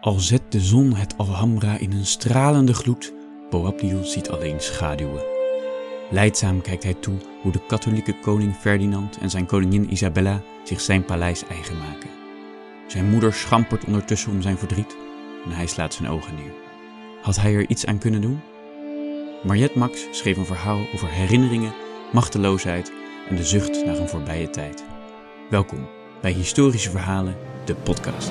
Al zet de zon het Alhambra in een stralende gloed, Boabdil ziet alleen schaduwen. Leidzaam kijkt hij toe hoe de katholieke koning Ferdinand en zijn koningin Isabella zich zijn paleis eigen maken. Zijn moeder schampert ondertussen om zijn verdriet en hij slaat zijn ogen neer. Had hij er iets aan kunnen doen? Mariette Max schreef een verhaal over herinneringen, machteloosheid en de zucht naar een voorbije tijd. Welkom bij Historische Verhalen, de podcast.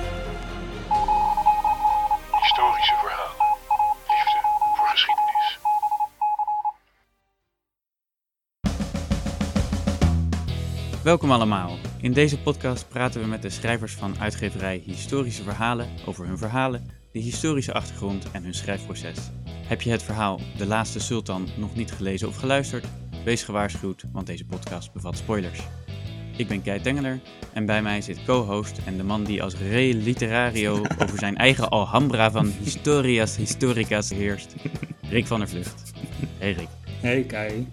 Welkom allemaal. In deze podcast praten we met de schrijvers van uitgeverij Historische Verhalen over hun verhalen, de historische achtergrond en hun schrijfproces. Heb je het verhaal De Laatste Sultan nog niet gelezen of geluisterd? Wees gewaarschuwd, want deze podcast bevat spoilers. Ik ben Kei Tengeler en bij mij zit co-host en de man die als re literario over zijn eigen Alhambra van Historias Historicas heerst, Rick van der Vlucht. Hey Rick. Hey Kai,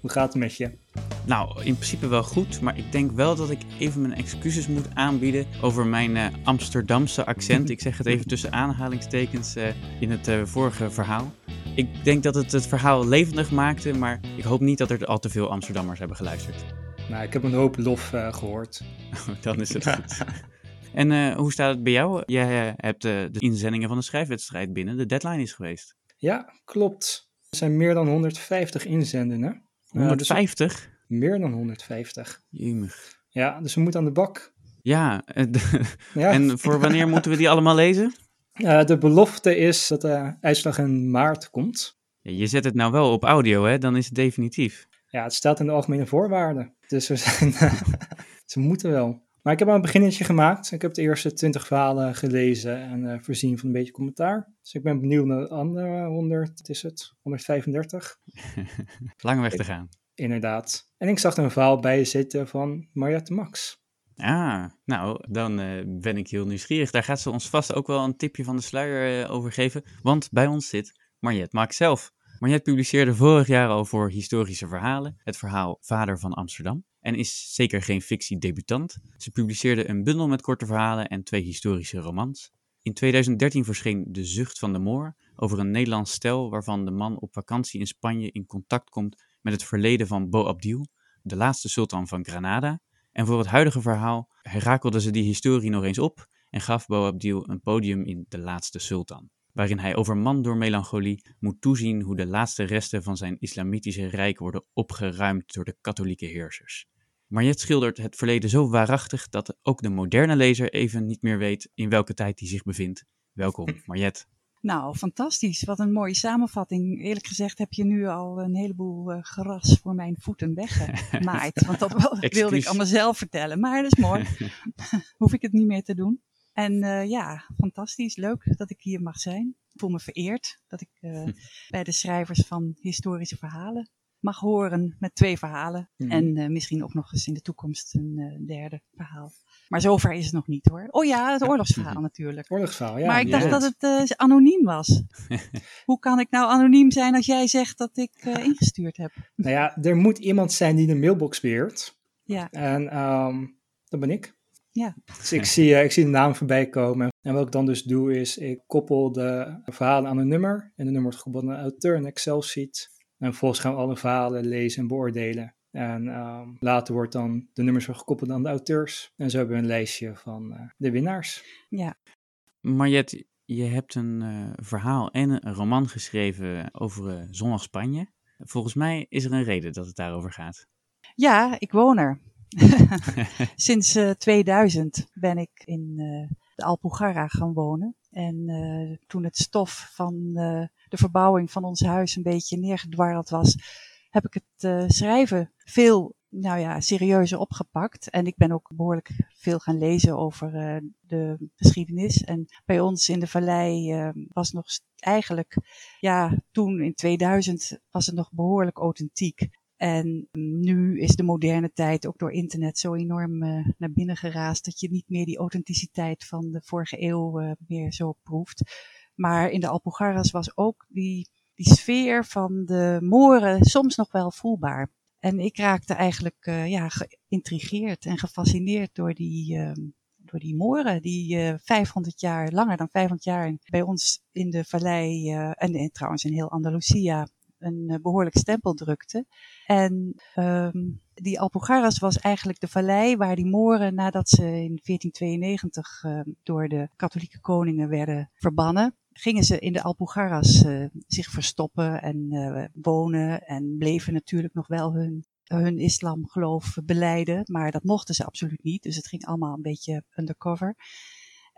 hoe gaat het met je? Nou, in principe wel goed, maar ik denk wel dat ik even mijn excuses moet aanbieden over mijn uh, Amsterdamse accent. Ik zeg het even tussen aanhalingstekens uh, in het uh, vorige verhaal. Ik denk dat het het verhaal levendig maakte, maar ik hoop niet dat er al te veel Amsterdammers hebben geluisterd. Nou, ik heb een hoop lof gehoord. Dan is het goed. en hoe staat het bij jou? Jij hebt de inzendingen van de schrijfwedstrijd binnen. De deadline is geweest. Ja, klopt. Er zijn meer dan 150 inzendingen. 150? Dus meer dan 150. Jemig. Ja, dus we moeten aan de bak. Ja, ja. en voor wanneer moeten we die allemaal lezen? Uh, de belofte is dat de uitslag in maart komt. Ja, je zet het nou wel op audio, hè? Dan is het definitief. Ja, het staat in de algemene voorwaarden. Dus we zijn, ze moeten wel. Maar ik heb al een beginnetje gemaakt. Ik heb de eerste 20 verhalen gelezen en uh, voorzien van een beetje commentaar. Dus ik ben benieuwd naar de andere 100, wat is het? 135. Lange weg te gaan. Inderdaad. En ik zag er een verhaal bij zitten van Mariette Max. Ah, nou, dan uh, ben ik heel nieuwsgierig. Daar gaat ze ons vast ook wel een tipje van de sluier uh, over geven. Want bij ons zit Mariette Max zelf. Mariette publiceerde vorig jaar al voor historische verhalen het verhaal Vader van Amsterdam. En is zeker geen fictiedebutant. Ze publiceerde een bundel met korte verhalen en twee historische romans. In 2013 verscheen De Zucht van de Moor over een Nederlands stel waarvan de man op vakantie in Spanje in contact komt met het verleden van Boabdil, de laatste sultan van Granada. En voor het huidige verhaal herakelde ze die historie nog eens op en gaf Boabdil een podium in De Laatste Sultan, waarin hij overmand door melancholie moet toezien hoe de laatste resten van zijn islamitische rijk worden opgeruimd door de katholieke heersers. Mariette schildert het verleden zo waarachtig dat ook de moderne lezer even niet meer weet in welke tijd hij zich bevindt. Welkom, Mariette. Nou, fantastisch. Wat een mooie samenvatting. Eerlijk gezegd heb je nu al een heleboel uh, geras voor mijn voeten weggemaaid. want dat wilde ik aan mezelf vertellen. Maar dat is mooi. Hoef ik het niet meer te doen. En uh, ja, fantastisch. Leuk dat ik hier mag zijn. Ik voel me vereerd dat ik uh, bij de schrijvers van historische verhalen mag horen met twee verhalen. Mm. En misschien ook nog eens in de toekomst een derde verhaal. Maar zover is het nog niet hoor. Oh ja, het oorlogsverhaal natuurlijk. Oorlogsverhaal, ja. Maar ik dacht dat het anoniem was. Hoe kan ik nou anoniem zijn als jij zegt dat ik ingestuurd heb? Nou ja, er moet iemand zijn die de mailbox beheert. Ja. En um, dat ben ik. Ja. Dus ik zie, uh, ik zie de naam voorbij komen. En wat ik dan dus doe is, ik koppel de verhalen aan een nummer. En de nummer wordt gekoppeld aan een auteur, een Excel-sheet. En vervolgens gaan we alle verhalen lezen en beoordelen. En um, later wordt dan de nummers weer gekoppeld aan de auteurs. En zo hebben we een lijstje van uh, de winnaars. Ja. Mariette, je hebt een uh, verhaal en een roman geschreven over uh, zonnig Spanje. Volgens mij is er een reden dat het daarover gaat. Ja, ik woon er. Sinds 2000 ben ik in de Alpujarra gaan wonen. En toen het stof van de verbouwing van ons huis een beetje neergedwarreld was heb ik het uh, schrijven veel nou ja, serieuzer opgepakt. En ik ben ook behoorlijk veel gaan lezen over uh, de geschiedenis. En bij ons in de vallei uh, was nog eigenlijk, ja, toen in 2000 was het nog behoorlijk authentiek. En nu is de moderne tijd ook door internet zo enorm uh, naar binnen geraast dat je niet meer die authenticiteit van de vorige eeuw meer zo proeft. Maar in de Alpujarras was ook die, die sfeer van de Moren soms nog wel voelbaar. En ik raakte eigenlijk uh, ja, geïntrigeerd en gefascineerd door die, uh, door die Moren, die uh, eh, 500 jaar, langer dan 500 jaar bij ons in de vallei en, en, trouwens in heel Andalusia een behoorlijk stempel drukte. En um, die Alpujarras was eigenlijk de vallei waar die Moren, nadat ze in 1492 door de katholieke koningen werden verbannen, gingen ze in de Alpujarras uh, zich verstoppen en uh, wonen en bleven natuurlijk nog wel hun, hun islamgeloof beleiden, maar dat mochten ze absoluut niet. Dus het ging allemaal een beetje undercover.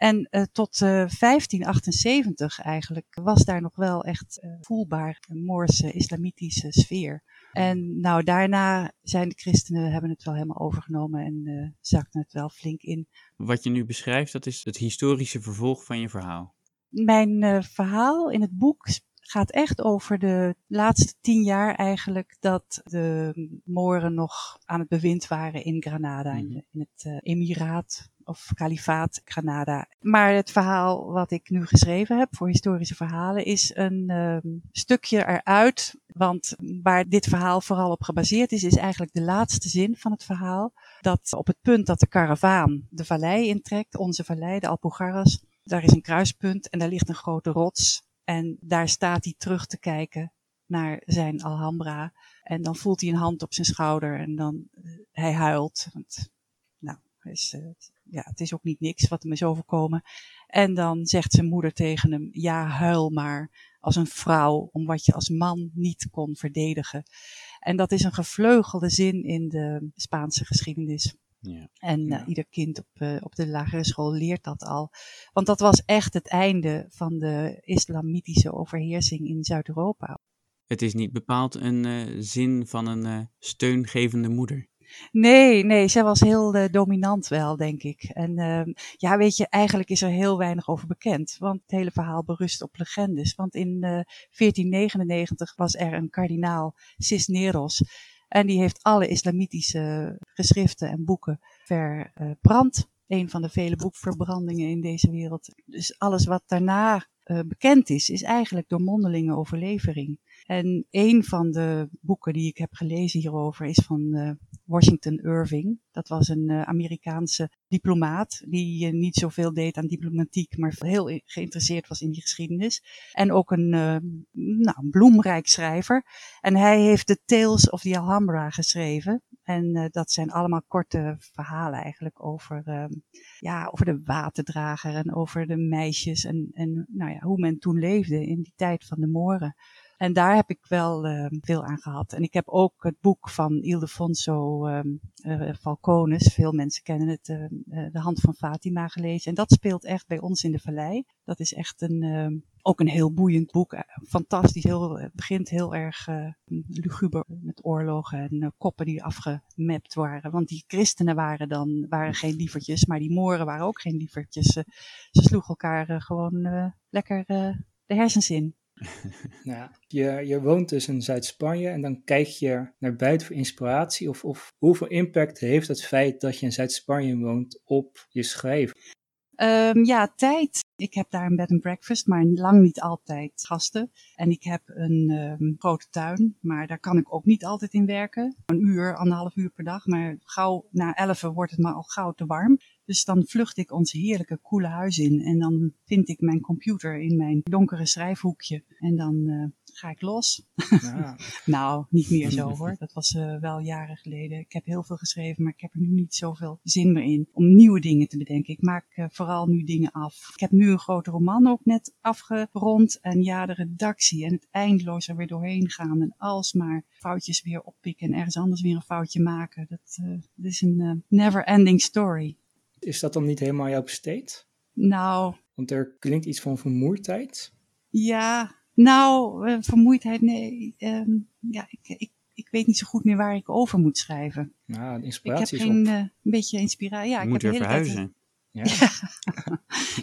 En uh, tot 1578 eigenlijk was daar nog wel echt voelbaar een Moorse islamitische sfeer. En nou, daarna zijn de christenen hebben het wel helemaal overgenomen en zakten het wel flink in. Wat je nu beschrijft, dat is het historische vervolg van je verhaal mijn verhaal in het boek gaat echt over de laatste tien jaar eigenlijk dat de Moren nog aan het bewind waren in Granada, in, mhm. in, het uh, emiraat of kalifaat Granada. Maar het verhaal wat ik nu geschreven heb voor historische verhalen is een uh, stukje eruit. Want waar dit verhaal vooral op gebaseerd is, is eigenlijk de laatste zin van het verhaal. Dat op het punt dat de karavaan de vallei intrekt, onze vallei, de Alpujarras, daar is een kruispunt en daar ligt een grote rots. En daar staat hij terug te kijken naar zijn Alhambra. En dan voelt hij een hand op zijn schouder en dan uh, hij huilt. Want, uh, ja, het is ook niet niks wat hem is overkomen. En dan zegt zijn moeder tegen hem: Ja, huil maar als een vrouw om wat je als man niet kon verdedigen. En dat is een gevleugelde zin in de Spaanse geschiedenis. Ja. En uh, ieder kind op, uh, op de lagere school leert dat al. Want dat was echt het einde van de islamitische overheersing in Zuid-Europa. Het is niet bepaald een uh, zin van een steungevende moeder. Nee, nee, zij was heel dominant wel, denk ik. En ehm, ja, weet je, eigenlijk is er heel weinig over bekend. Want het hele verhaal berust op legendes. Want in 1499 was er een kardinaal Cisneros en die heeft alle islamitische geschriften en boeken verbrand. Een van de vele boekverbrandingen in deze wereld. Dus alles wat daarna uh, bekend is, is eigenlijk door mondelinge overlevering. En een van de boeken die ik heb gelezen hierover is van uh, Washington Irving. Dat was een uh, Amerikaanse diplomaat die uh, niet zoveel deed aan diplomatiek, maar heel geïnteresseerd was in die geschiedenis. En ook een, nou, een bloemrijk schrijver. En hij heeft de Tales of the Alhambra geschreven. En dat zijn allemaal korte verhalen eigenlijk over, ehm, ja, over de waterdrager en over de meisjes en, en nou ja, hoe men toen leefde in die tijd van de Moren. En daar heb ik wel uh, veel aan gehad. En ik heb ook het boek van Ildefonso um, uh, Falcones, veel mensen kennen het, uh, De Hand van Fatima gelezen. En dat speelt echt bij ons in de vallei. Dat is echt een, ehm, ook een heel boeiend boek. Fantastisch, heel, het begint heel erg luguber met oorlogen en koppen die afgemapt waren. Want die christenen waren dan waren geen lievertjes, maar die moren waren ook geen lievertjes. ze sloegen elkaar gewoon lekker de hersens in. nou, je, je woont dus in Zuid-Spanje en dan kijk je naar buiten voor inspiratie. Of, of hoeveel impact heeft het feit dat je in Zuid-Spanje woont op je schrijven? Um, ja, tijd. Ik heb daar een bed and breakfast, maar lang niet altijd gasten. En ik heb een um, grote tuin, maar daar kan ik ook niet altijd in werken. Een uur, anderhalf uur per dag, maar gauw na elf wordt het maar al gauw te warm. Dus dan vlucht ik ons heerlijke koele huis in en dan vind ik mijn computer in mijn donkere schrijfhoekje en dan uh, ga ik los. Ja. nou, niet meer zo hoor. Dat was uh, wel jaren geleden. Ik heb heel veel geschreven, maar ik heb er nu niet zoveel zin meer in om nieuwe dingen te bedenken. Ik maak uh, vooral nu dingen af. Ik heb nu een grote roman ook net afgerond en ja, de redactie en het eindeloos er weer doorheen gaan en alsmaar foutjes weer oppikken en ergens anders weer een foutje maken. Dat, dat is een never ending story. Is dat dan niet helemaal jouw besteed? Nou. Want er klinkt iets van vermoeidheid. Ja, nou, uh, vermoeidheid, nee. Um, ja, ik, ik, ik weet niet zo goed meer waar ik over moet schrijven. Nou, inspiratie ik heb geen, uh, een beetje inspiratie. Ja, je ik moet heb weer verhuizen. Tijd, ja.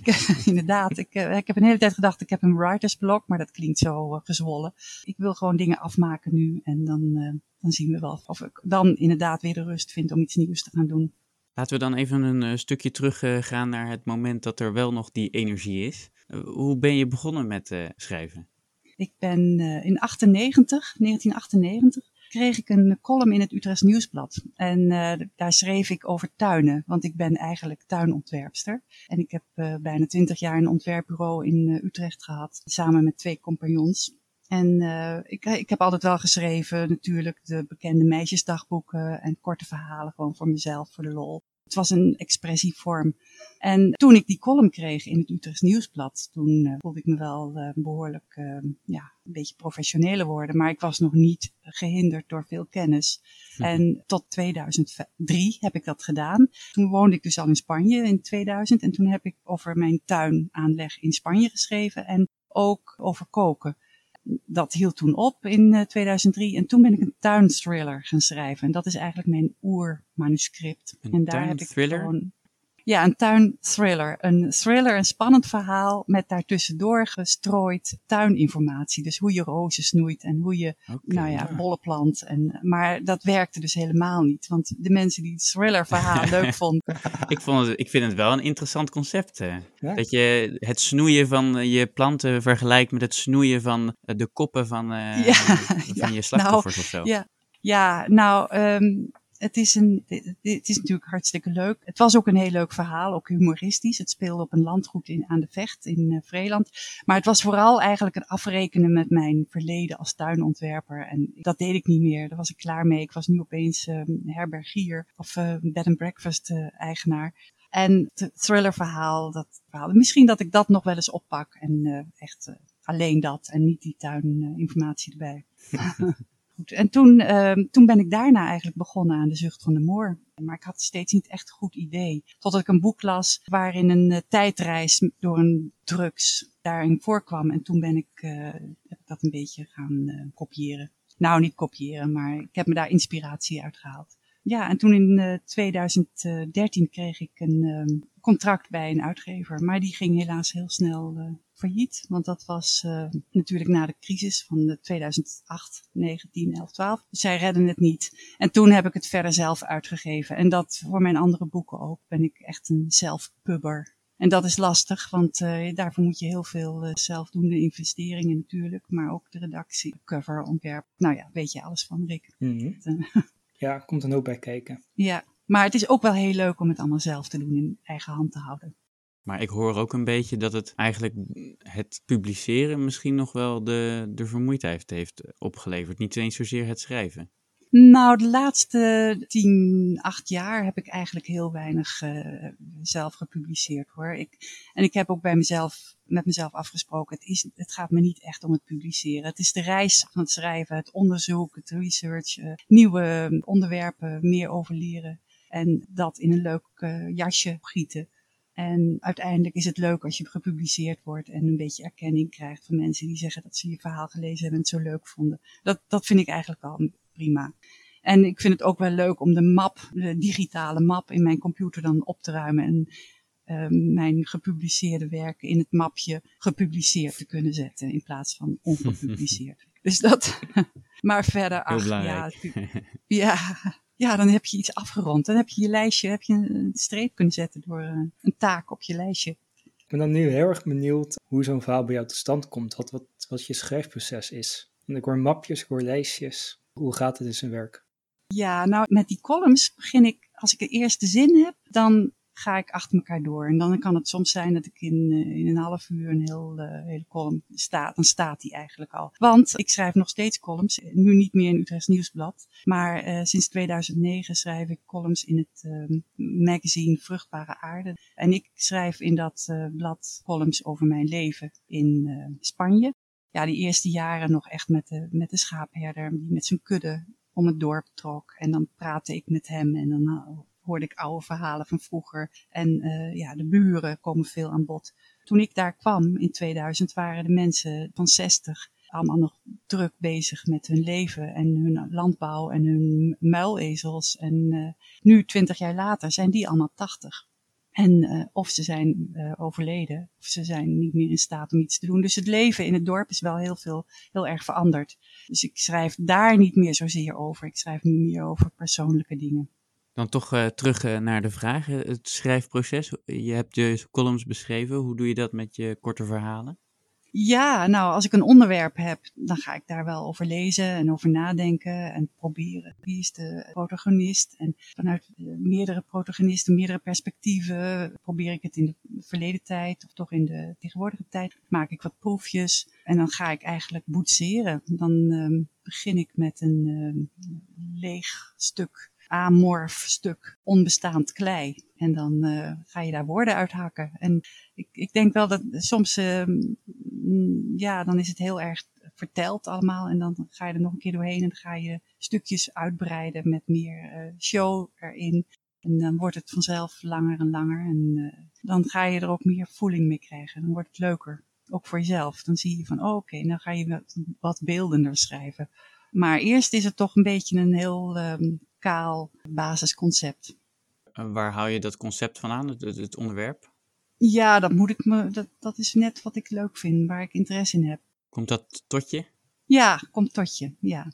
inderdaad. Ik, ik heb een hele tijd gedacht, ik heb een writersblok, maar dat klinkt zo uh, gezwollen. Ik wil gewoon dingen afmaken nu en dan, dan zien we wel of ik dan inderdaad weer de rust vind om iets nieuws te gaan doen. Laten we dan even een stukje terug gaan naar het moment dat er wel nog die energie is. hoe ben je begonnen met schrijven? Ik ben in 98, 1998 kreeg ik een column in het Utrechts Nieuwsblad. En daar schreef ik over tuinen, want ik ben eigenlijk tuinontwerpster. En ik heb bijna twintig jaar een ontwerpbureau in Utrecht gehad, samen met twee compagnons. En ik, ik heb altijd wel geschreven, natuurlijk, de bekende meisjesdagboeken en korte verhalen, gewoon voor mezelf, voor de lol. Het was een expressievorm. En toen ik die column kreeg in het Utrechts Nieuwsblad, toen uh, voelde ik me wel uh, behoorlijk uh, ja, een beetje professioneler worden. Maar ik was nog niet gehinderd door veel kennis. Hm. En tot 2003 heb ik dat gedaan. Toen woonde ik dus al in Spanje in 2000. En toen heb ik over mijn tuinaanleg in Spanje geschreven en ook over koken dat hield toen op in uh, 2003 en toen ben ik een tuinthriller gaan schrijven. En dat is eigenlijk mijn oermanuscript. Een en daar heb ik gewoon ja, een tuinthriller. Een thriller, een spannend verhaal met daartussendoor gestrooid tuininformatie. Dus hoe je rozen snoeit en hoe je, Oké, nou ja, bollen plant. En, maar dat werkte dus helemaal niet. Want de mensen die het thriller verhaal leuk vonden. Ik, vond het, ik vind het wel een interessant concept. Ja? Dat je het snoeien van eh, je planten vergelijkt met het snoeien van eh, de koppen van, eh, Ja, van ja, je slachtoffers of zo. ja. Ja, nou, um, het is, een, is natuurlijk hartstikke leuk. Het was ook een heel leuk verhaal, ook humoristisch. Het speelde op een landgoed in, aan de Vecht in uh, Vreeland. Maar het was vooral eigenlijk een afrekenen met mijn verleden als tuinontwerper. En dat deed ik niet meer. Daar was ik klaar mee. Ik was nu opeens um, herbergier of uh, bed and breakfast uh, eigenaar. En het thrillerverhaal, dat verhaal. Misschien dat ik dat nog wel eens oppak. En echt alleen dat en niet die tuininformatie erbij. En toen, uh, toen ben ik daarna eigenlijk begonnen aan de zucht van de moor. Maar ik had steeds niet echt een goed idee. Totdat ik een boek las waarin een uh, tijdreis door een drugs daarin voorkwam. En toen ben ik, uh, heb ik dat een beetje gaan uh, kopiëren. Nou, niet kopiëren, maar ik heb me daar inspiratie uit gehaald. Ja, en toen in 2013 kreeg ik een contract bij een uitgever. Maar die ging helaas heel snel failliet. Want dat was uh, natuurlijk na de crisis van de 2008, 9, 10, 11, 12. Dus zij redden het niet. En toen heb ik het verder zelf uitgegeven. En dat voor mijn andere boeken ook. Ben ik echt een zelfpubber. En dat is lastig, want uh, daarvoor moet je heel veel uh, zelfdoende investeringen natuurlijk. Maar ook de redactie, cover, ontwerp. Nou ja, weet je alles van, Rick. Mm -hmm. ja, komt er ook bij kijken. Ja, maar het is ook wel heel leuk om het allemaal zelf te doen, in eigen hand te houden. Maar ik hoor ook een beetje dat het eigenlijk het publiceren misschien nog wel de, de vermoeidheid heeft opgeleverd. Niet eens zozeer het schrijven. Nou, de laatste tien, acht jaar heb ik eigenlijk heel weinig uh, zelf gepubliceerd hoor. Ik, en ik heb ook bij mezelf, met mezelf afgesproken, het, is, het gaat me niet echt om het publiceren. Het is de reis van het schrijven, het onderzoek, het research, uh, nieuwe onderwerpen meer over leren. En dat in een leuk uh, jasje gieten. En uiteindelijk is het leuk als je gepubliceerd wordt en een beetje erkenning krijgt van mensen die zeggen dat ze je verhaal gelezen hebben en het zo leuk vonden. Dat, dat vind ik eigenlijk al prima. En ik vind het ook wel leuk om de map, de digitale map in mijn computer dan op te ruimen en uh, mijn gepubliceerde werken in het mapje gepubliceerd te kunnen zetten in plaats van ongepubliceerd. dus dat, maar verder, ach ja, ja, ja, dan heb je iets afgerond. Dan heb je je lijstje, heb je een streep kunnen zetten door een, een taak op je lijstje. Ik ben dan nu heel erg benieuwd hoe zo'n verhaal bij jou tot stand komt. Wat, wat, wat je schrijfproces is. En ik hoor mapjes, ik hoor lijstjes. Hoe gaat het in zijn werk? Ja, nou met die columns begin ik, als ik de eerste zin heb, dan ga ik achter elkaar door. En dan kan het soms zijn dat ik in, uh, in een half uur een heel, uh, hele column staat. Dan staat die eigenlijk al. Want ik schrijf nog steeds columns. Nu niet meer in Utrechts Nieuwsblad. Maar sinds 2009 schrijf ik columns in het magazine Vruchtbare Aarde. En ik schrijf in dat blad columns over mijn leven in Spanje. Ja, die eerste jaren nog echt met de, met de schaapherder die met zijn kudde om het dorp trok. En dan praatte ik met hem en dan hoorde ik oude verhalen van vroeger. En uh, ja, de buren komen veel aan bod. Toen ik daar kwam in 2000 waren de mensen van 60 allemaal nog druk bezig met hun leven en hun landbouw en hun muilezels. En nu, twintig jaar later, zijn die allemaal tachtig. En of ze zijn overleden, of ze zijn niet meer in staat om iets te doen. Dus het leven in het dorp is wel heel veel, heel erg veranderd. Dus ik schrijf daar niet meer zozeer over. Ik schrijf nu meer over persoonlijke dingen. Dan toch uh, terug uh, naar de vragen, het schrijfproces. Je hebt je columns beschreven. Hoe doe je dat met je korte verhalen? Ja, nou, als ik een onderwerp heb, dan ga ik daar wel over lezen en over nadenken en proberen. Wie is de protagonist? En vanuit meerdere protagonisten, meerdere perspectieven, probeer ik het in de verleden tijd of toch in de tegenwoordige tijd. Maak ik wat proefjes en dan ga ik eigenlijk boetseren. Dan um, begin ik met een um, leeg stuk amorf stuk onbestaand klei. En dan uh, ga je daar woorden uithakken. En ik, ik denk wel dat soms, uh, ja, dan is het heel erg verteld allemaal. En dan ga je er nog een keer doorheen en dan ga je stukjes uitbreiden met meer uh, show erin. En dan wordt het vanzelf langer en langer. En dan ga je er ook meer voeling mee krijgen. Dan wordt het leuker. Ook voor jezelf. Dan zie je van, oh, oké, okay, dan ga je wat, wat beeldender schrijven. Maar eerst is het toch een beetje een heel um, kaal basisconcept. En waar hou je dat concept van aan, het, het, onderwerp? Ja, dat moet ik me, dat, dat is net wat ik leuk vind, waar ik interesse in heb. Komt dat tot je? Ja, komt tot je, ja.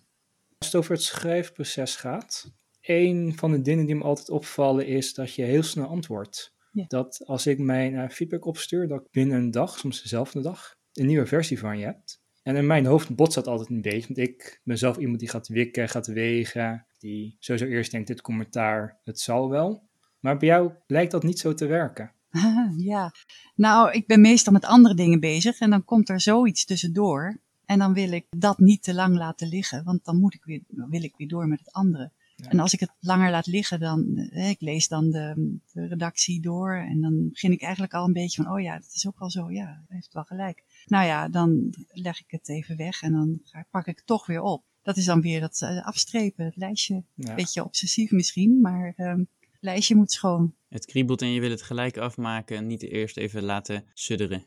Als het over het schrijfproces gaat, een van de dingen die me altijd opvallen is dat je heel snel antwoordt. Ja. Dat als ik mijn uh, feedback opstuur, dat ik binnen een dag, soms dezelfde dag, een nieuwe versie van je hebt. En in mijn hoofd botst dat altijd een beetje, want ik ben zelf iemand die gaat wikken, gaat wegen, die sowieso eerst denkt, dit commentaar, het zal wel. Maar bij jou lijkt dat niet zo te werken. ja, nou, ik ben meestal met andere dingen bezig en dan komt er zoiets tussendoor. En dan wil ik dat niet te lang laten liggen, want dan moet ik weer, wil ik weer door met het andere. En als ik het langer laat liggen, dan, eh, ik lees dan de, de, redactie door en dan begin ik eigenlijk al een beetje van, oh ja, dat is ook wel zo, ja, heeft wel gelijk. Nou ja, dan leg ik het even weg en dan pak ik het toch weer op. Dat is dan weer dat uh, afstrepen, het lijstje. Een beetje obsessief misschien, maar uh, het lijstje moet schoon. Het kriebelt en je wil het gelijk afmaken en niet eerst even laten sudderen.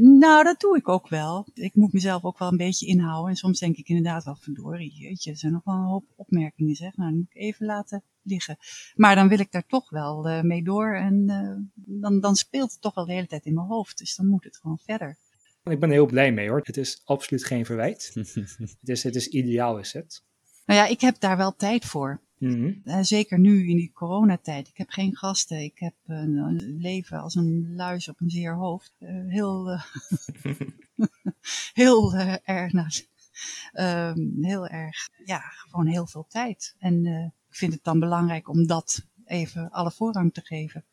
Nou, dat doe ik ook wel. Ik moet mezelf ook wel een beetje inhouden. En soms denk ik inderdaad wel, verdorie, jeetje, er zijn nog wel een hoop opmerkingen zeg. Nou, dan moet ik even laten liggen. Maar dan wil ik daar toch wel uh, mee door. En uh, dan, dan speelt het toch wel de hele tijd in mijn hoofd. Dus dan moet het gewoon verder. Ik ben er heel blij mee hoor. Het is absoluut geen verwijt. het, is, het is ideaal is het. Nou ja, ik heb daar wel tijd voor. Mm -hmm. zeker nu in die coronatijd. Ik heb geen gasten. Ik heb een, een leven als een luis op een zeer hoofd. Uh, heel, uh, heel uh, erg, nou, heel erg, ja, gewoon heel veel tijd. En ik vind het dan belangrijk om dat even alle voorrang te geven.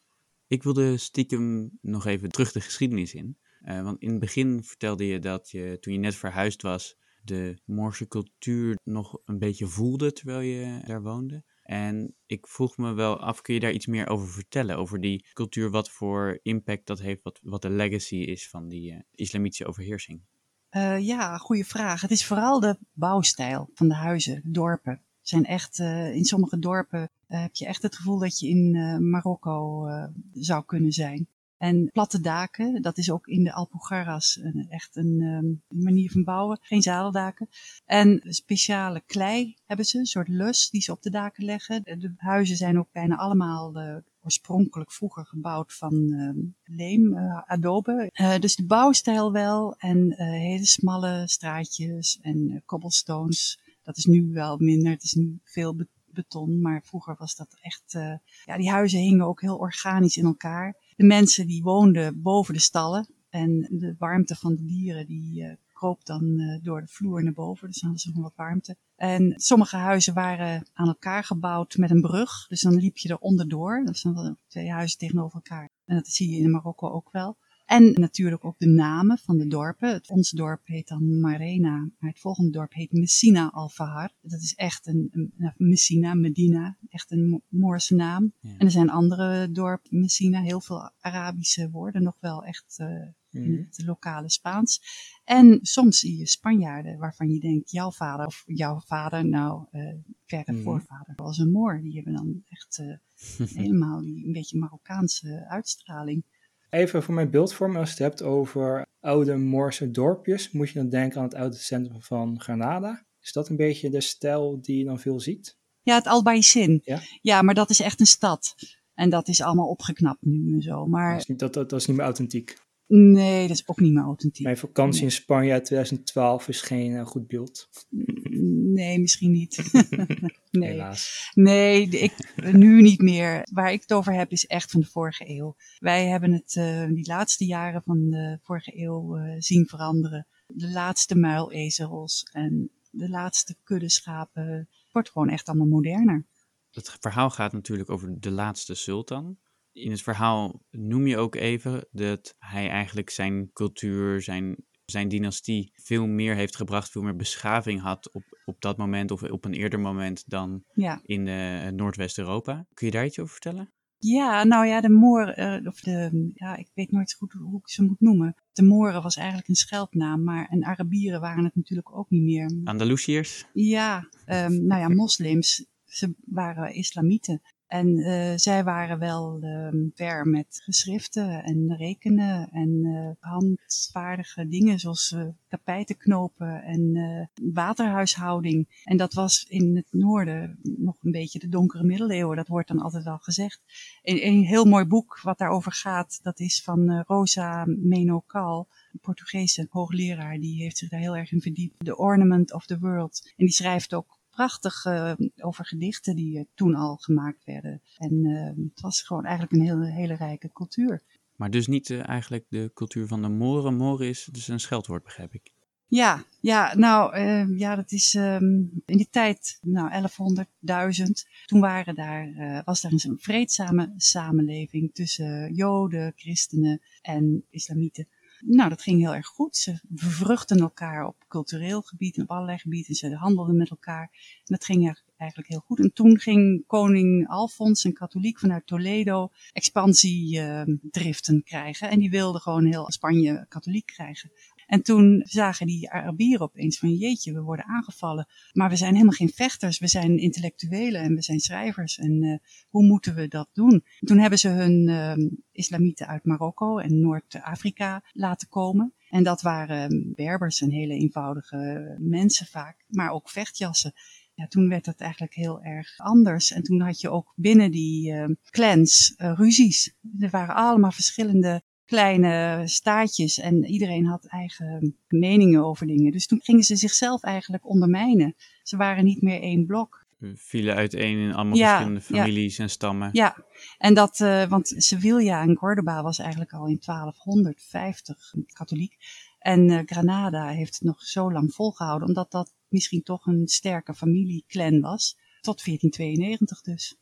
Ik wilde stiekem nog even terug de geschiedenis in. Want in het begin vertelde je dat je, toen je net verhuisd was, de Moorse cultuur nog een beetje voelde terwijl je daar woonde. En ik vroeg me wel af, kun je daar iets meer over vertellen? Over die cultuur, wat voor impact dat heeft, wat, wat de legacy is van die uh, islamitische overheersing? Uh, ja, goede vraag. Het is vooral de bouwstijl van de huizen, dorpen. Zijn echt, in sommige dorpen heb je echt het gevoel dat je in Marokko zou kunnen zijn. En platte daken, dat is ook in de Alpujarras echt een um, manier van bouwen. Geen zadeldaken. En speciale klei hebben ze, een soort lus die ze op de daken leggen. De huizen zijn ook bijna allemaal uh, oorspronkelijk vroeger gebouwd van uh, leem, uh, adobe. Uh, dus de bouwstijl wel en hele smalle straatjes en cobblestones. Dat is nu wel minder, het is nu veel beton, maar vroeger was dat echt, ja die huizen hingen ook heel organisch in elkaar de mensen die woonden boven de stallen. En de warmte van de dieren die uh, kroop dan uh, door de vloer naar boven. Dus dan hadden ze nog wat warmte. En sommige huizen waren aan elkaar gebouwd met een brug. Dus dan liep je er onderdoor. Dat zijn twee huizen tegenover elkaar. En dat zie je in Marokko ook wel. En natuurlijk ook de namen van de dorpen. Het, ons dorp heet dan Marena, maar het volgende dorp heet Messina al-Fahar. Dat is echt een, een, Messina, Medina, echt een Moorse naam. En er zijn andere dorpen, Messina, heel veel Arabische woorden, nog wel echt uh, in mhm. het lokale Spaans. En soms zie je Spanjaarden waarvan je denkt, jouw vader of jouw vader, nou, uh, verre mm. voorvader was een Moor. Die hebben dan echt uh, helemaal die een beetje Marokkaanse uitstraling. Even voor mijn beeldvorming, als je het hebt over oude Moorse dorpjes, moet je dan denken aan het oude centrum van Granada. Is dat een beetje de stijl die je dan veel ziet? Ja, het Albaicin. Ja? ja, maar dat is echt een stad. En dat is allemaal opgeknapt nu en zo. Maar... Dat, is niet, dat, dat, dat is niet meer authentiek. Nee, dat is ook niet meer authentiek. Mijn vakantie in Spanje uit 2012 is geen uh, goed beeld. Nee, misschien niet. nee. Helaas. Nee, ik, nu niet meer. Waar ik het over heb is echt van de vorige eeuw. Wij hebben het uh, die laatste jaren van de vorige eeuw uh, zien veranderen. De laatste muilezels en de laatste kuddeschapen. Het wordt gewoon echt allemaal moderner. Het verhaal gaat natuurlijk over de laatste sultan in het verhaal noem je ook even dat hij eigenlijk zijn cultuur, zijn, zijn dynastie veel meer heeft gebracht, veel meer beschaving had op, op dat moment of op een eerder moment dan ja. in uh, Noordwest-Europa. Kun je daar iets over vertellen? Ja, nou ja, de Moor, uh, of de, ja, ik weet nooit goed hoe ik ze moet noemen. De Mooren was eigenlijk een scheldnaam, maar en Arabieren waren het natuurlijk ook niet meer. Andalusiërs? Ja, um, nou ja, moslims. Ze waren islamieten. En uh, zij waren wel uh, ver met geschriften en rekenen en uh, handvaardige dingen zoals uh, tapijten knopen en waterhuishouding. En dat was in het noorden nog een beetje de donkere middeleeuwen, dat wordt dan altijd wel gezegd. Een, een heel mooi boek wat daarover gaat, dat is van Rosa Menocal, een Portugese hoogleraar, die heeft zich daar heel erg in verdiept. The Ornament of the World. En die schrijft ook prachtig uh, over gedichten die uh, toen al gemaakt werden. En uh, het was gewoon eigenlijk een hele, hele rijke cultuur. Maar dus niet eigenlijk de cultuur van de Moren. Moren is dus een scheldwoord, begrijp ik. Ja, ja nou ehm, ja, dat is um, in die tijd, nou 1100, 1000. Toen waren daar, was daar een vreedzame samenleving tussen Joden, christenen en islamieten. Nou, dat ging heel erg goed. Ze bevruchten elkaar op cultureel gebied en op allerlei gebieden. Ze handelden met elkaar. En dat ging eigenlijk heel goed. En toen ging koning Alfons, een katholiek vanuit Toledo, expansiedriften krijgen. En die wilde gewoon heel Spanje katholiek krijgen. En toen zagen die Arabieren opeens van jeetje, we worden aangevallen. Maar we zijn helemaal geen vechters, we zijn intellectuelen en we zijn schrijvers. En uh, hoe moeten we dat doen? En toen hebben ze hun uh, islamieten uit Marokko en Noord-Afrika laten komen. En dat waren Berbers en hele eenvoudige mensen vaak, maar ook vechtjassen. Ja, toen werd het eigenlijk heel erg anders. En toen had je ook binnen die uh, clans uh, ruzies. Er waren allemaal verschillende kleine staatjes en iedereen had eigen meningen over dingen. Dus toen gingen ze zichzelf eigenlijk ondermijnen. Ze waren niet meer één blok. Vielen uiteen in allemaal ja, verschillende families ja. en stammen. Ja, en dat, uh, want Sevilla en Córdoba was eigenlijk al in 1250 katholiek. En uh, Granada heeft het nog zo lang volgehouden, omdat dat misschien toch een sterke familieclan was. Tot 1492 dus.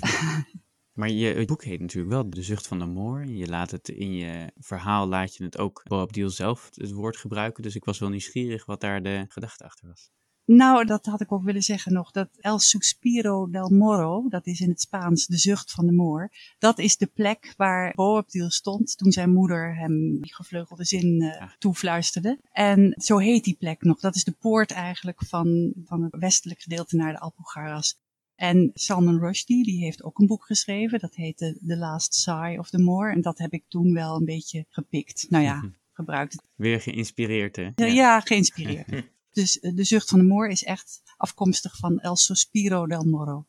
Maar je het boek heet natuurlijk wel De Zucht van de Moor. Je laat het in je verhaal, laat je het ook Bob Deal zelf het woord gebruiken. Dus ik was wel nieuwsgierig wat daar de gedachte achter was. Nou, dat had ik ook willen zeggen nog. Dat El Suspiro del Moro, dat is in het Spaans de zucht van de moor. Dat is de plek waar Boabdil stond toen zijn moeder hem die gevleugelde zin uh, ja. toefluisterde. En zo heet die plek nog. Dat is de poort eigenlijk van, van het westelijk gedeelte naar de Alpujarras. En Salman Rushdie, die heeft ook een boek geschreven. Dat heette The Last Sigh of the Moor. En dat heb ik toen wel een beetje gepikt. Nou ja, gebruikt. Weer geïnspireerd, hè? Ja, ja geïnspireerd. dus de zucht van de moor is echt afkomstig van El Sospiro del Moro.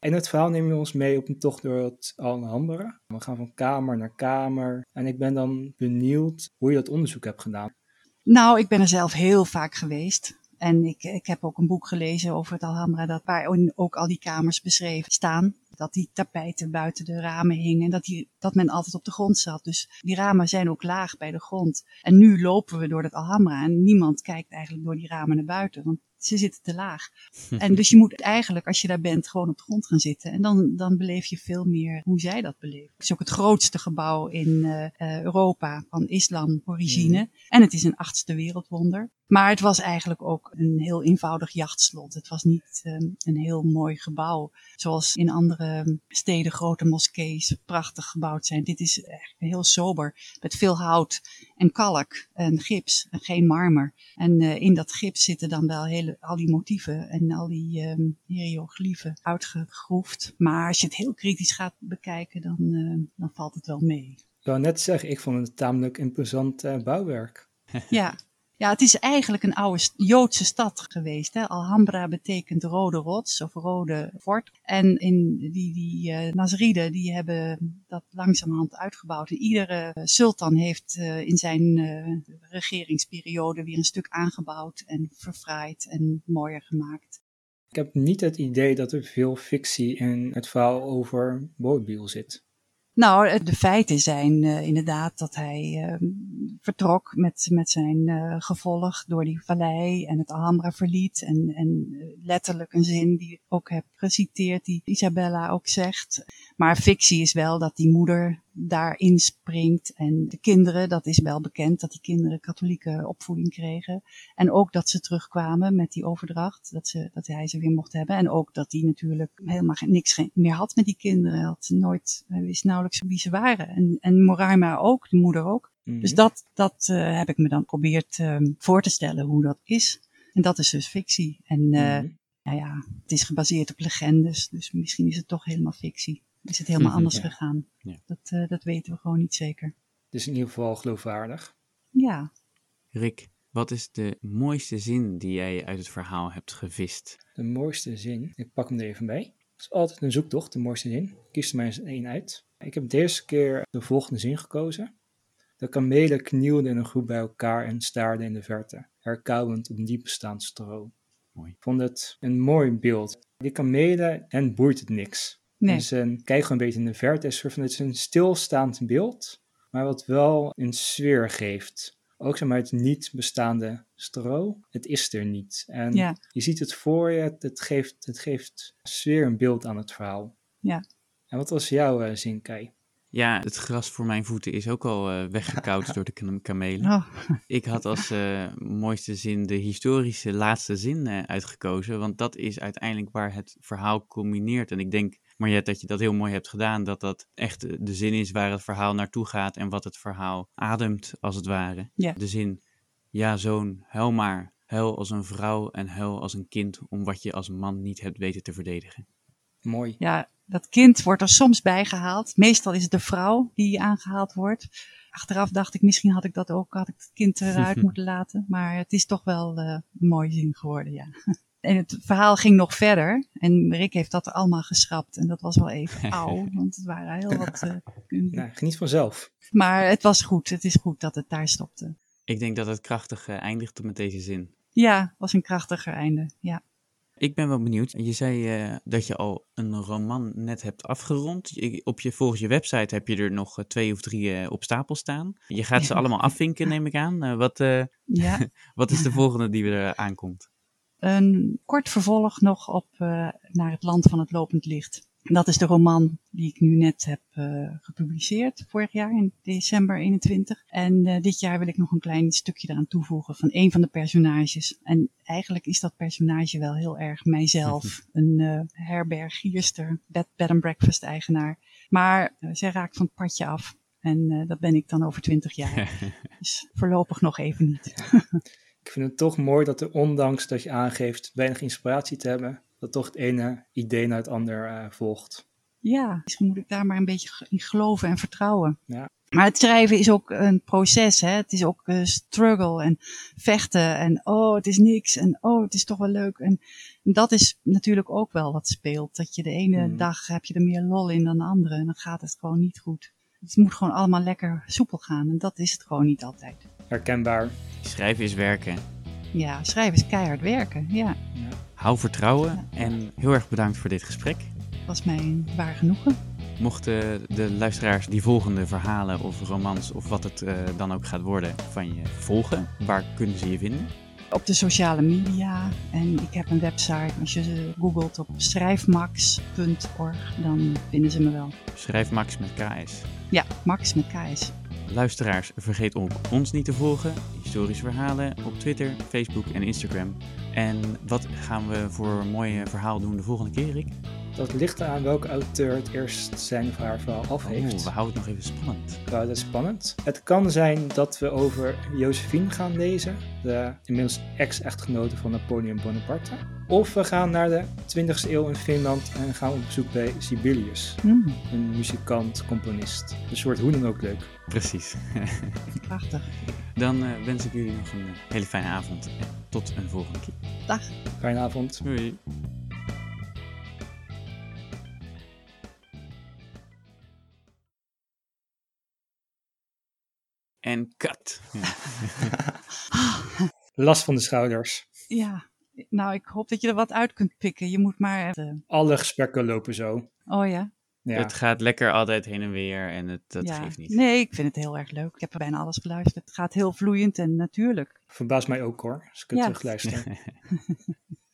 In het verhaal neem je ons mee op een tocht door het Alhambra. We gaan van kamer naar kamer. En ik ben dan benieuwd hoe je dat onderzoek hebt gedaan. Nou, ik ben er zelf heel vaak geweest. En ik, ik heb ook een boek gelezen over het Alhambra, dat waar ook al die kamers beschreven staan. Dat die tapijten buiten de ramen hingen en dat, die, dat men altijd op de grond zat. Dus die ramen zijn ook laag bij de grond. En nu lopen we door het Alhambra en niemand kijkt eigenlijk door die ramen naar buiten, want ze zitten te laag. En dus je moet eigenlijk, als je daar bent, gewoon op de grond gaan zitten. En dan, dan beleef je veel meer hoe zij dat beleven. Het is ook het grootste gebouw in uh, Europa van islam origine. Mm. En het is een achtste wereldwonder. Maar het was eigenlijk ook een heel eenvoudig jachtslot. Het was niet um, een heel mooi gebouw. Zoals in andere steden grote moskees prachtig gebouwd zijn. Dit is echt heel sober. Met veel hout en kalk en gips en geen marmer. En uh, in dat gips zitten dan wel hele, al die motieven en al die um, hieroglyphen uitgegroefd. Maar als je het heel kritisch gaat bekijken, dan, uh, dan valt het wel mee. Ik wou net zeggen, ik vond het tamelijk imposant uh, bouwwerk. Ja, ja, het is eigenlijk een oude Joodse stad geweest. Hè? Alhambra betekent rode rots of rode fort. En in die, die uh, Nazariden die hebben dat langzamerhand uitgebouwd. En iedere sultan heeft uh, in zijn uh, regeringsperiode weer een stuk aangebouwd en verfraaid en mooier gemaakt. Ik heb niet het idee dat er veel fictie in het verhaal over Boorbiel zit. Nou, de feiten zijn uh, inderdaad dat hij uh, vertrok met, met zijn uh, gevolg door die vallei en het Alhambra verliet. En, en letterlijk een zin die ik ook heb geciteerd, die Isabella ook zegt. Maar fictie is wel dat die moeder daarin springt. En de kinderen, dat is wel bekend, dat die kinderen katholieke opvoeding kregen. En ook dat ze terugkwamen met die overdracht, dat, ze, dat hij ze weer mocht hebben. En ook dat hij natuurlijk helemaal niks meer had met die kinderen. Had nooit, hij wist nauwelijks wie ze waren. En, en Moraima ook, de moeder ook. Mm-hmm. Dus dat, dat uh, heb ik me dan geprobeerd uh, voor te stellen hoe dat is. En dat is dus fictie. En uh, mm-hmm. nou ja, het is gebaseerd op legendes, dus misschien is het toch helemaal fictie is het helemaal anders ja. gegaan. Ja. Dat, uh, dat weten we gewoon niet zeker. Het is in ieder geval geloofwaardig. Ja. Rick, wat is de mooiste zin die jij uit het verhaal hebt gevist? De mooiste zin? Ik pak hem er even bij. Het is altijd een zoektocht, de mooiste zin. Ik kies er maar eens één uit. Ik heb deze keer de volgende zin gekozen. De kamelen knielden in een groep bij elkaar en staarden in de verte, herkauwend op diep bestaand stro. Mooi. Ik vond het een mooi beeld. Die kamelen, en boeit het niks. Nee. Dus een, kijk gewoon een beetje in de verte. Het is, het is een stilstaand beeld, maar wat wel een sfeer geeft. Ook zeg maar het niet bestaande stro, het is er niet. En ja. je ziet het voor je, het, geeft, het geeft sfeer een beeld aan het verhaal. Ja. En wat was jouw uh, zin, Kai? Ja, het gras voor mijn voeten is ook al uh, weggekauwd door de kamelen. Oh. Ik had als uh, mooiste zin de historische laatste zin uh, uitgekozen, want dat is uiteindelijk waar het verhaal culmineert. En ik denk, Mariette, dat je dat heel mooi hebt gedaan, dat dat echt de zin is waar het verhaal naartoe gaat en wat het verhaal ademt, als het ware. Ja. De zin, ja zoon, huil maar, huil als een vrouw en huil als een kind om wat je als man niet hebt weten te verdedigen. Mooi. Ja, dat kind wordt er soms bijgehaald. Meestal is het de vrouw die aangehaald wordt. Achteraf dacht ik, misschien had ik dat ook, had ik het kind eruit moeten laten. Maar het is toch wel uh, een mooie zin geworden, ja. En het verhaal ging nog verder. En Rick heeft dat allemaal geschrapt. En dat was wel even auw, want het waren heel wat... Uh, ja, geniet vanzelf. Maar het was goed. Het is goed dat het daar stopte. Ik denk dat het krachtig uh, eindigde met deze zin. Ja, was een krachtiger einde, ja. Ik ben wel benieuwd. Je zei uh, dat je al een roman net hebt afgerond. Je, op je, volgens je website heb je er nog uh, twee of drie uh, op stapel staan. Je gaat ze allemaal afvinken, neem ik aan. wat, ja. wat is de volgende die er aankomt? Een kort vervolg nog op Naar het land van het lopend licht. Dat is de roman die ik nu net heb uh, gepubliceerd, vorig jaar in december 21. En uh, dit jaar wil ik nog een klein stukje eraan toevoegen van een van de personages. En eigenlijk is dat personage wel heel erg mijzelf. een uh, herbergierster, bed, bed and breakfast eigenaar. Maar zij raakt van het padje af. En dat ben ik dan over twintig jaar. dus voorlopig nog even niet. ik vind het toch mooi dat er ondanks dat je aangeeft weinig inspiratie te hebben, dat toch het ene idee naar het ander uh, volgt. Ja, misschien moet ik daar maar een beetje in geloven en vertrouwen. Ja. Maar het schrijven is ook een proces. Hè? Het is ook uh, struggle en vechten. En oh, het is niks. En oh, het is toch wel leuk. En, en dat is natuurlijk ook wel wat speelt. Dat je de ene Mm. dag heb je er meer lol in dan de andere. En dan gaat het gewoon niet goed. Het moet gewoon allemaal lekker soepel gaan. En dat is het gewoon niet altijd. Herkenbaar. Schrijven is werken. Ja, schrijven is keihard werken. Ja, Hou vertrouwen en heel erg bedankt voor dit gesprek. was mij een waar genoegen. Mochten de luisteraars die volgende verhalen of romans of wat het uh, dan ook gaat worden van je volgen, waar kunnen ze je vinden? Op de sociale media en ik heb een website. Als je googelt op schrijfmax.org, dan vinden ze me wel. Schrijfmax met KS. Ja, Max met KS. Luisteraars, vergeet ook ons niet te volgen. Historische verhalen op Twitter, Facebook en Instagram. En wat gaan we voor een mooi verhaal doen de volgende keer, Rick? Dat ligt aan welke auteur het eerst zijn of haar verhaal af heeft. Oh, we houden het nog even spannend. Nou, dat is spannend. Het kan zijn dat we over Josephine gaan lezen, de inmiddels ex-echtgenote van Napoleon Bonaparte. Of we gaan naar de 20e eeuw in Finland en gaan op bezoek bij Sibelius, Hmm, een muzikant, componist. Dus wordt hoe dan ook leuk. Precies. prachtig. Dan eh, wens ik jullie nog een eh, hele fijne avond en tot een volgende keer. Dag. Fijne avond. Doei. En cut. Ja. Last van de schouders. Ja, nou, ik hoop dat je er wat uit kunt pikken. Je moet maar... Alle gesprekken lopen zo. oh ja? Ja. Het gaat lekker altijd heen en weer en het, dat ja. geeft niet. Nee, ik vind het heel erg leuk. Ik heb er bijna alles geluisterd. Het gaat heel vloeiend en natuurlijk. Verbaast mij ook hoor, als ik het Ja. terugluister.